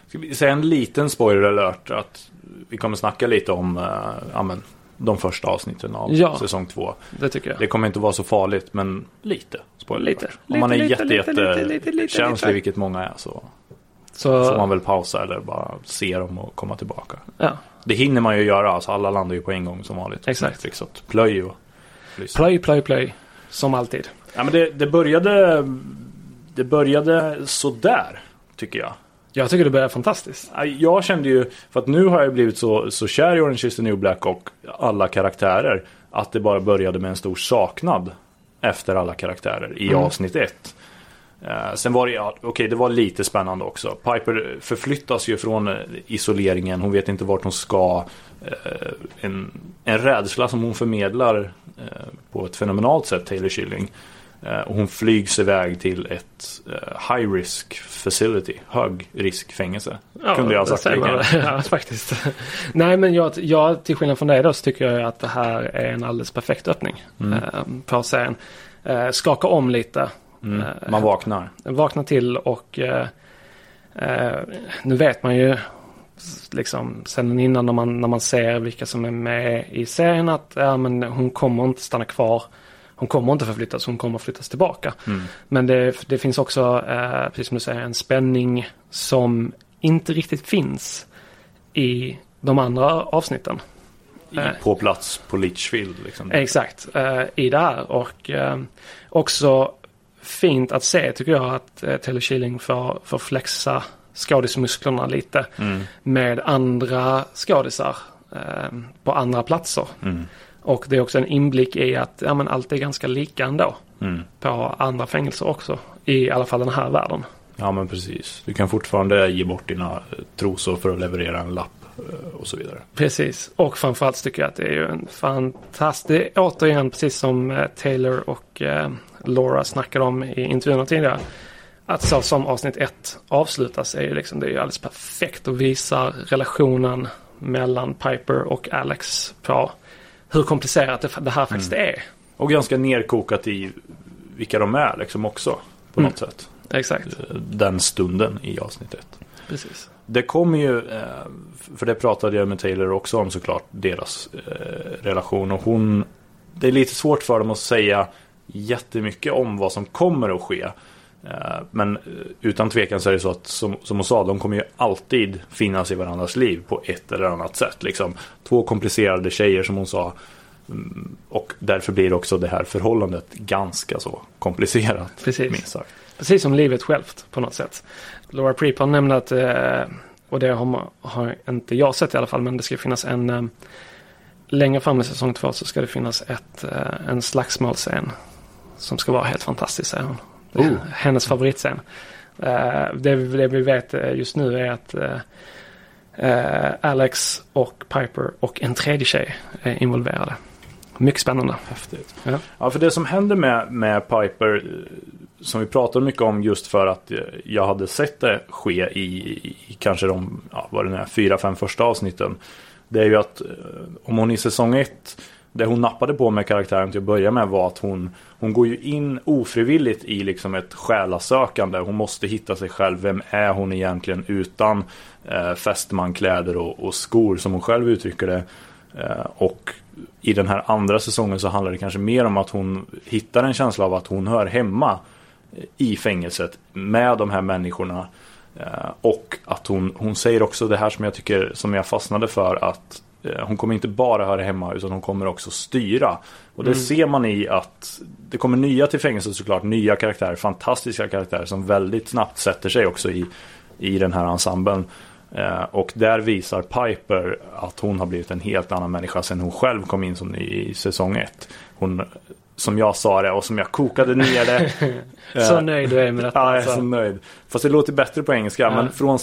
Ska vi säga en liten spoiler alert? Att vi kommer snacka lite om eh, ja, men, de första avsnitten av Ja. säsong två. Det tycker jag. Det kommer inte vara så farligt, men lite spoiler Lite. Om man är Lite, jätte, lite, jätte, lite, lite, lite, känslig, vilket många är, så får man Så, väl pausa eller bara se dem och komma tillbaka. ja. Det hinner man ju göra, alltså alla landar ju på en gång som vanligt. Exakt. Netflix, så att plöj och lyssna. Plöj, plöj, plöj. Som alltid. Ja, men det, det började Det började sådär, tycker jag. Jag tycker det börjar fantastiskt. Jag kände ju, för att nu har jag blivit så, så kär i Orange is the new black och alla karaktärer. Att det bara började med en stor saknad efter alla karaktärer i Mm. avsnitt ett. Eh, sen var det, ja, okej det var lite spännande också. Piper förflyttas ju från eh, isoleringen, hon vet inte vart hon ska. Eh, en, en rädsla som hon förmedlar eh, på ett fenomenalt sätt, Taylor Schilling. Eh, och hon flygs iväg till ett eh, high risk facility, hög risk fängelse. Kunde jag ha det sagt man. gärna. Ja, faktiskt. Nej, men jag, jag, till skillnad från dig då, så tycker jag att det här är en alldeles perfekt öppning Mm. eh, på serien. Eh, skaka om lite. Mm. Man vaknar. vakna till och nu vet man ju liksom sen innan när man, när man ser vilka som är med i serien att ja, men hon kommer inte stanna kvar. Hon kommer inte förflyttas, hon kommer flyttas tillbaka. Mm. Men det, det finns också, eh, precis som du säger, en spänning som inte riktigt finns i de andra avsnitten. I, Eh. på plats på Litchfield. Liksom. Exakt, eh, i det här. Och eh, också fint att se tycker jag att eh, Taylor Schilling får, får flexa skådismusklerna lite Mm. med andra skådisar eh, på andra platser. Mm. Och det är också en inblick i att ja, men allt är ganska lika ändå Mm. på andra fängelser också. I alla fall den här världen. Ja men precis. Du kan fortfarande ge bort dina eh, trosor för att leverera en lapp eh, och så vidare. Precis, och framförallt tycker jag att det är ju en fantastisk, återigen precis som eh, Taylor och Laura snackade om i intervjuerna tidigare. Att så som avsnitt ett avslutas är ju liksom, det är ju alldeles perfekt och visar relationen mellan Piper och Alex på hur komplicerat det, det här faktiskt är. Och ganska nerkokat i vilka de är liksom också. På Mm. något sätt. Exakt, Eh, Den stunden i avsnittet. precis. Det kommer ju, eh, för det pratade jag med Taylor också om såklart, deras eh, relation. Och hon, det är lite svårt för dem att säga jättemycket om vad som kommer att ske. Eh, Men eh, utan tvekan så är det så att, som, som hon sa, de kommer ju alltid finnas i varandras liv på ett eller annat sätt. Liksom. Två komplicerade tjejer som hon sa. Mm, Och därför blir också det här förhållandet ganska så komplicerat. Precis. Precis som livet självt på något sätt. Laura Prepon nämnde att, eh, och det har, har inte jag sett i alla fall, men det ska finnas en längre fram i säsong två så ska det finnas ett, en slagsmålscen som ska vara helt fantastisk säger hon. Oh. Hennes favoritscen. Eh, det, vi vet eh, just nu är att eh, Alex och Piper och en tredje tjej är involverade. Mycket spännande. Häftigt. Ja. Ja, för det som händer med, med Piper, som vi pratar mycket om just för att jag hade sett det ske i, i kanske de, ja, vad det är, fyra, fem första avsnitten. Det är ju att om hon i säsong ett, det hon nappade på med karaktären till att börja med var att hon, hon går ju in ofrivilligt i liksom ett själasökande. Hon måste hitta sig själv. Vem är hon egentligen utan eh, fästmankläder och, och skor som hon själv uttrycker det. Eh, och i den här andra säsongen så handlar det kanske mer om att hon hittar en känsla av att hon hör hemma eh, i fängelset med de här människorna. Eh, och att hon, hon säger också det här som jag tycker som jag fastnade för att hon kommer inte bara höra hemma utan hon kommer också styra. Och det ser man i att det kommer nya till fängelset såklart, nya karaktärer, fantastiska karaktärer som väldigt snabbt sätter sig också i, i den här ensemblen. Eh, och där visar Piper att hon har blivit en helt annan människa sen hon själv kom in som ny i säsong ett. Hon, som jag sa det och som jag kokade ner det. Så Eh, nöjd du är med detta. Ja, jag är alltså. så nöjd. Fast det låter bättre på engelska. Ja. Men från,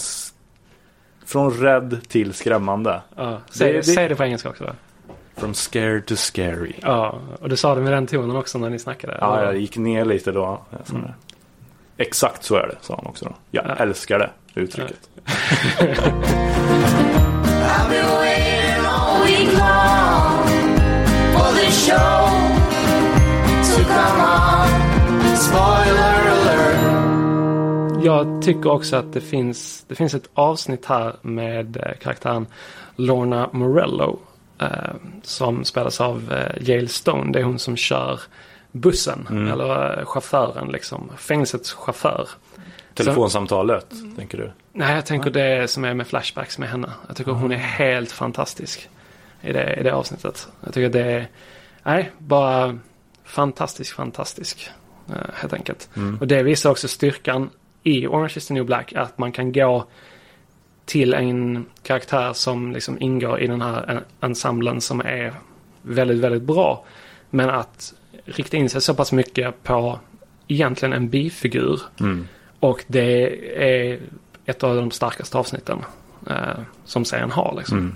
från rädd till skrämmande. Ja, säg, Det- det, säg det på engelska också. Va? From scared to scary. Ja, och du sa det med den tonen också när ni snackade. Ja, eller? jag gick ner lite då. Det. Exakt så är det, sa han också. Då. Jag Ja. älskar det uttrycket. I've Jag tycker också att det finns, det finns ett avsnitt här med eh, karaktären Lorna Morello. Eh, som spelas av eh, Yale Stone. Det är hon som kör bussen. Eller eh, chauffören liksom. Fängelsets chaufför. Telefonsamtalet, tänker du? Nej, jag tänker det som är med flashbacks med henne. Jag tycker hon är helt fantastisk i det, i det avsnittet. Jag tycker det är, nej, bara fantastisk, fantastisk. eh, Helt enkelt. Och det visar också styrkan i Orange is the new black att man kan gå till en karaktär som liksom ingår i den här en- ensemblen som är väldigt, väldigt bra. Men att rikta in sig så pass mycket på egentligen en bifigur. Mm. Och det är ett av de starkaste avsnitten eh, som serien har. Liksom. Mm.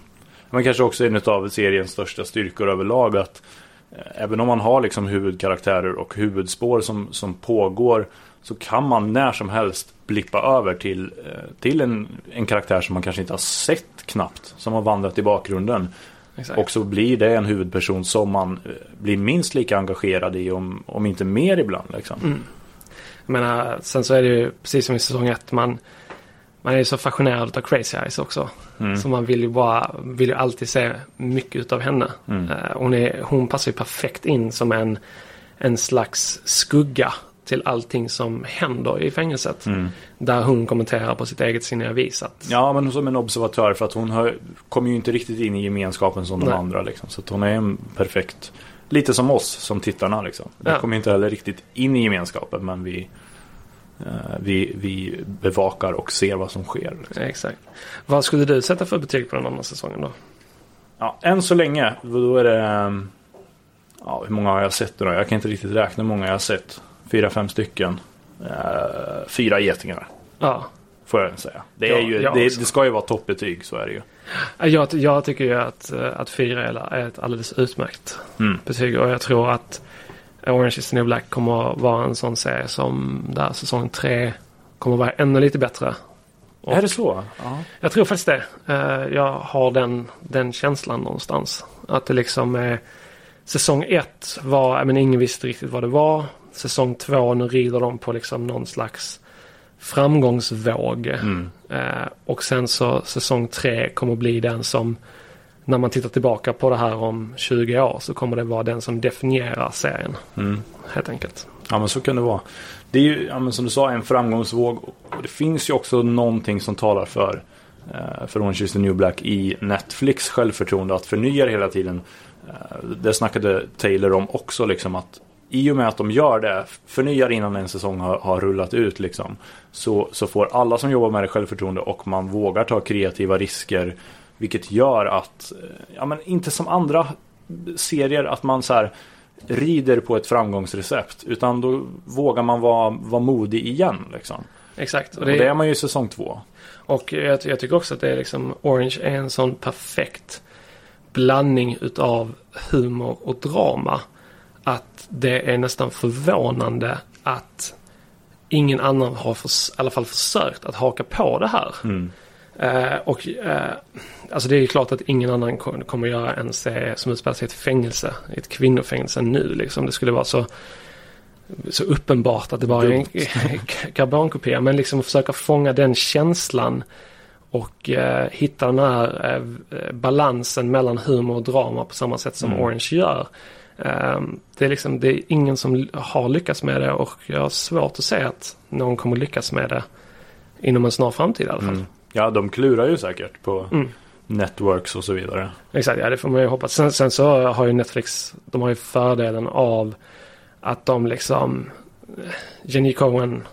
Men kanske också en av seriens största styrkor överlag att eh, även om man har liksom huvudkaraktärer och huvudspår som, som pågår så kan man när som helst blippa över till, eh, till en, en karaktär som man kanske inte har sett knappt. Som har vandrat i bakgrunden. Exakt. Och så blir det en huvudperson som man eh, blir minst lika engagerad i om, om inte mer ibland. Liksom. Mm. Jag menar, sen så är det ju precis som i säsong ett. Man, man är ju så fascinerad av Crazy Eyes också. Mm. Så man vill ju bara, vill ju alltid se mycket utav henne. Mm. Eh, hon, är, hon passar ju perfekt in som en, en slags skugga till allting som händer i fängelset. Mm. Där hon kommenterar på sitt eget sinniga vis att Ja, men som en observatör för att hon har, kommer ju inte riktigt in i gemenskapen som de Nej. andra. Liksom. Så hon är en perfekt, lite som oss som tittarna. Liksom. Vi Ja. kommer inte heller riktigt in i gemenskapen men vi, eh, vi, vi bevakar och ser vad som sker. Liksom. Exakt. Vad skulle du sätta för betyg på den andra säsongen då? Ja, än så länge, då är det... ehm, Ja, hur många har jag sett då? Jag kan inte riktigt räkna hur många jag har sett. Fyra, fem stycken. Eh, fyra getingar, Ja, får jag säga. Det, är Ja, ju, det, det ska ju vara toppbetyg, så är det ju. jag, jag tycker ju att, eh, att fyra är ett alldeles utmärkt Mm. betyg och jag tror att Orange is the new black kommer vara en sån serie som där säsong tre kommer vara ännu lite bättre. Och Är det så? Ja. Jag tror faktiskt det. Eh, Jag har den, den känslan någonstans. Att det liksom är säsong ett var, men ingen visste riktigt vad det var. Säsong två, nu rider de på liksom någon slags framgångsvåg. Mm. Eh, och sen så säsong tre kommer bli den som när man tittar tillbaka på det här om 20 år så kommer det vara den som definierar serien. Mm. Helt enkelt. Ja men så kan det vara. Det är ju, ja, som du sa, en framgångsvåg. Och det finns ju också någonting som talar för, eh, för Orange is the new black i Netflix självförtroende att förnya det hela tiden. Eh, det snackade Taylor om också, liksom att i och med att de gör det, förnyar innan en säsong har, har rullat ut, liksom, så, så får alla som jobbar med det självförtroende och man vågar ta kreativa risker. Vilket gör att, eh, ja men inte som andra serier, att man så här rider på ett framgångsrecept. Utan då vågar man vara, vara modig igen. Liksom. Exakt. Och det är man ju i säsong två. Och jag, jag tycker också att det är liksom Orange är en sån perfekt blandning utav humor och drama. Att det är nästan förvånande att ingen annan har förs- i alla fall försökt att haka på det här. Mm. Eh, och eh, alltså det är ju klart att ingen annan kom- kommer göra en serie som utspelar sig i ett fängelse, i ett kvinnofängelse nu liksom. Det skulle vara så, så uppenbart att det bara är en karbonkopia. Men liksom försöka fånga den känslan och eh, hitta den här balansen mellan humor och drama på samma sätt som Mm. Orange gör. Eh, det är liksom, det är ingen som har lyckats med det och jag har svårt att se att någon kommer lyckas med det inom en snar framtid i alla fall. Mm. Ja, de klurar ju säkert på Mm. networks och så vidare. Exakt, ja det får man ju hoppas. Sen, sen så har ju Netflix, de har ju fördelen av att de liksom, eh, Jenny Cohen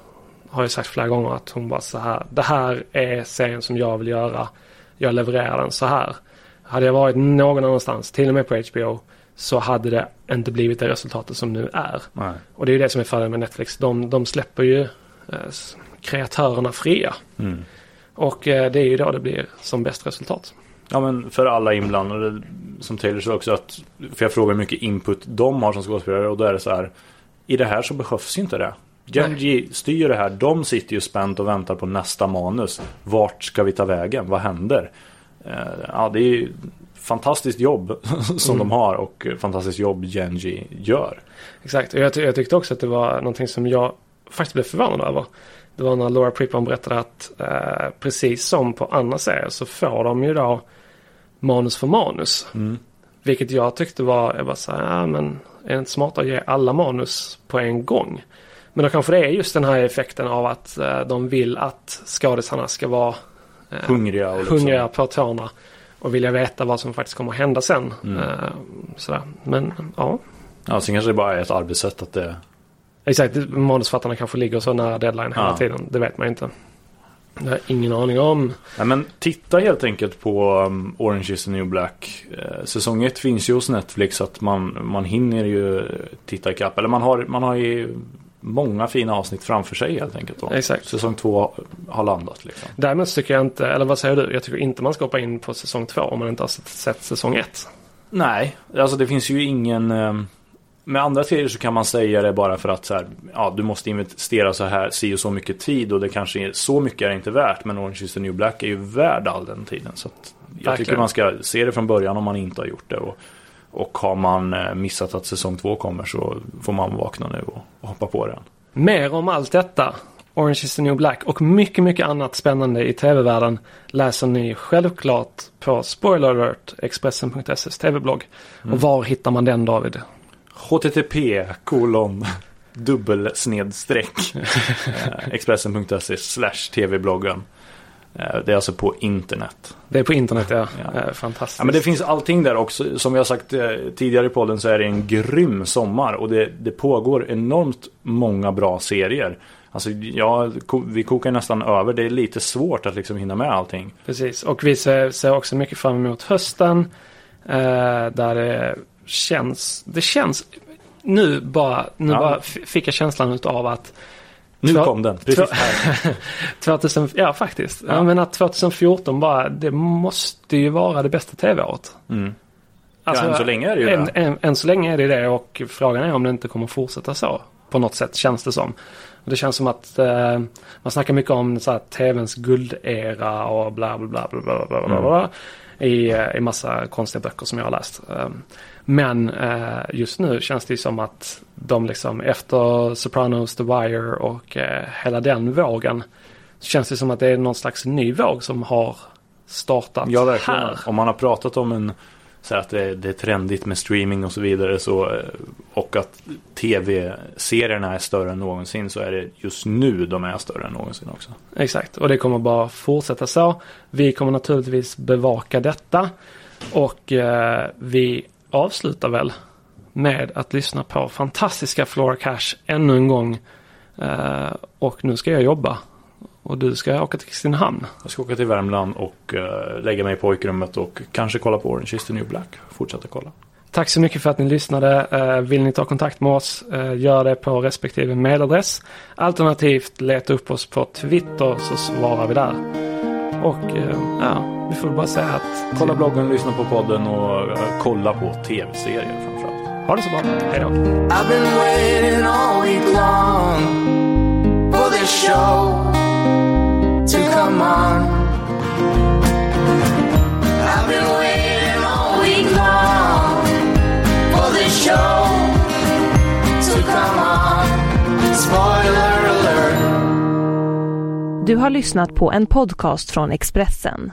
har ju sagt flera gånger att hon bara så här, det här är serien som jag vill göra. Jag levererar den så här. Hade jag varit någon annanstans, till och med på HBO, så hade det inte blivit det resultatet som nu är. Nej. Och det är ju det som är fördelen med Netflix. De, de släpper ju eh, kreatörerna fria. Mm. Och eh, det är ju då det blir som bäst resultat. Ja men för alla inblandade som Taylor sa också att För jag frågar hur mycket input de har som skådespelare och då är det så här I det här så behövs inte det Genji styr det här De sitter ju spänt och väntar på nästa manus Vart ska vi ta vägen? Vad händer? Eh, Ja det är ju Fantastiskt jobb som Mm. de har och fantastiskt jobb Genji gör Exakt, och jag, ty- jag tyckte också att det var någonting som jag faktiskt blev förvånad över. Det var när Laura Prepon berättade att eh, precis som på andra serier så får de ju då manus för manus. Mm. Vilket jag tyckte var, jag bara så här, ja men är det inte smart att ge alla manus på en gång? Men då kanske det är just den här effekten av att eh, de vill att skådisarna ska vara eh, Hungriga och liksom, hungriga på tårna. Och vilja veta vad som faktiskt kommer att hända sen. Mm. Eh, sådär. Men ja, Ja sen kanske det bara är ett arbetssätt att det Exakt, manusförfattarna kanske ligger så nära deadline hela Ja. tiden. Det vet man inte. Det har jag ingen aning om. Nej, men titta helt enkelt på um, Orange is the new black. Eh, säsong 1 finns ju hos Netflix så att man, man hinner ju titta ikapp. Eller man har, man har ju många fina avsnitt framför sig helt enkelt. Då. Exakt. Säsong 2 har landat liksom. Däremot så tycker jag inte, eller vad säger du? Jag tycker inte man ska hoppa in på säsong två om man inte har sett, säsong ett. Nej, alltså det finns ju ingen... eh, Med andra serier så kan man säga det bara för att så här, ja, du måste investera så här, si och så mycket tid och det kanske är så mycket är det inte värt. Men Orange is the new black är ju värd all den tiden. Så jag tycker Verkligen. man ska se det från början om man inte har gjort det. Och, och har man eh, missat att säsong två kommer så får man vakna nu och, hoppa på den. Mer om allt detta, Orange is the new black och mycket, mycket annat spännande i tv-världen läser ni självklart på Spoiler alert, Expressen.ses tv-blogg. Och var hittar man den David? http kolon dubbel snedstreck eh, Expressen.se slash tv-bloggen. Eh, Det är alltså på internet. Det är på internet ja. Ja. Eh, Fantastiskt. Ja, men det finns allting där också. Som har sagt eh, tidigare i podden så är det en grym sommar. Och det, det pågår enormt många bra serier. Alltså, ja, vi kokar nästan över. Det är lite svårt att liksom hinna med allting. Precis, och vi ser, ser också mycket fram emot hösten. Eh, där det känns, det känns, nu bara, nu Ja. bara fick jag känslan utav att Nu Två- kom den. Precis här. 2000, ja faktiskt, Ja. jag menar 2014 bara, det måste ju vara det bästa tv-året. Mm. ja, än så länge är det ju än, det. än, än så länge är det det och frågan är om det inte kommer fortsätta så. På något sätt känns det som. Det känns som att eh, man snackar mycket om så här, tvns guldera och bla bla bla bla bla bla, bla, bla i, eh, i massa konstiga böcker som jag har läst. Eh, Men eh, just nu känns det som att de liksom efter Sopranos, The Wire och eh, hela den vågen så känns det som att det är någon slags ny våg som har startat Ja, verkligen. här. Om man har pratat om en så att det, det är trendigt med streaming och så vidare så, eh, och att tv-serierna är större än någonsin så är det just nu de är större än någonsin också. Exakt, och det kommer bara fortsätta så. Vi kommer naturligtvis bevaka detta. Och eh, vi avslutar väl med att lyssna på fantastiska Flora Cash ännu en gång. Eh, och nu ska jag jobba. Och du ska åka till Kristinehamn. Jag ska åka till Värmland och eh, lägga mig i pojkrummet och kanske kolla på Orange is the new black. Fortsätta kolla. Tack så mycket för att ni lyssnade. Eh, Vill ni ta kontakt med oss, gör det på respektive mailadress. Alternativt leta upp oss på Twitter så svarar vi där. Och ja, vi får bara säga att Kolla bloggen, lyssna på podden och eh, kolla på tv-serier framförallt. ha det så bra. Hej då. I've been waiting all week long for this show to come on. I've been waiting all week long for this show to come on. Spoiler alert. Du har lyssnat på en podcast från Expressen.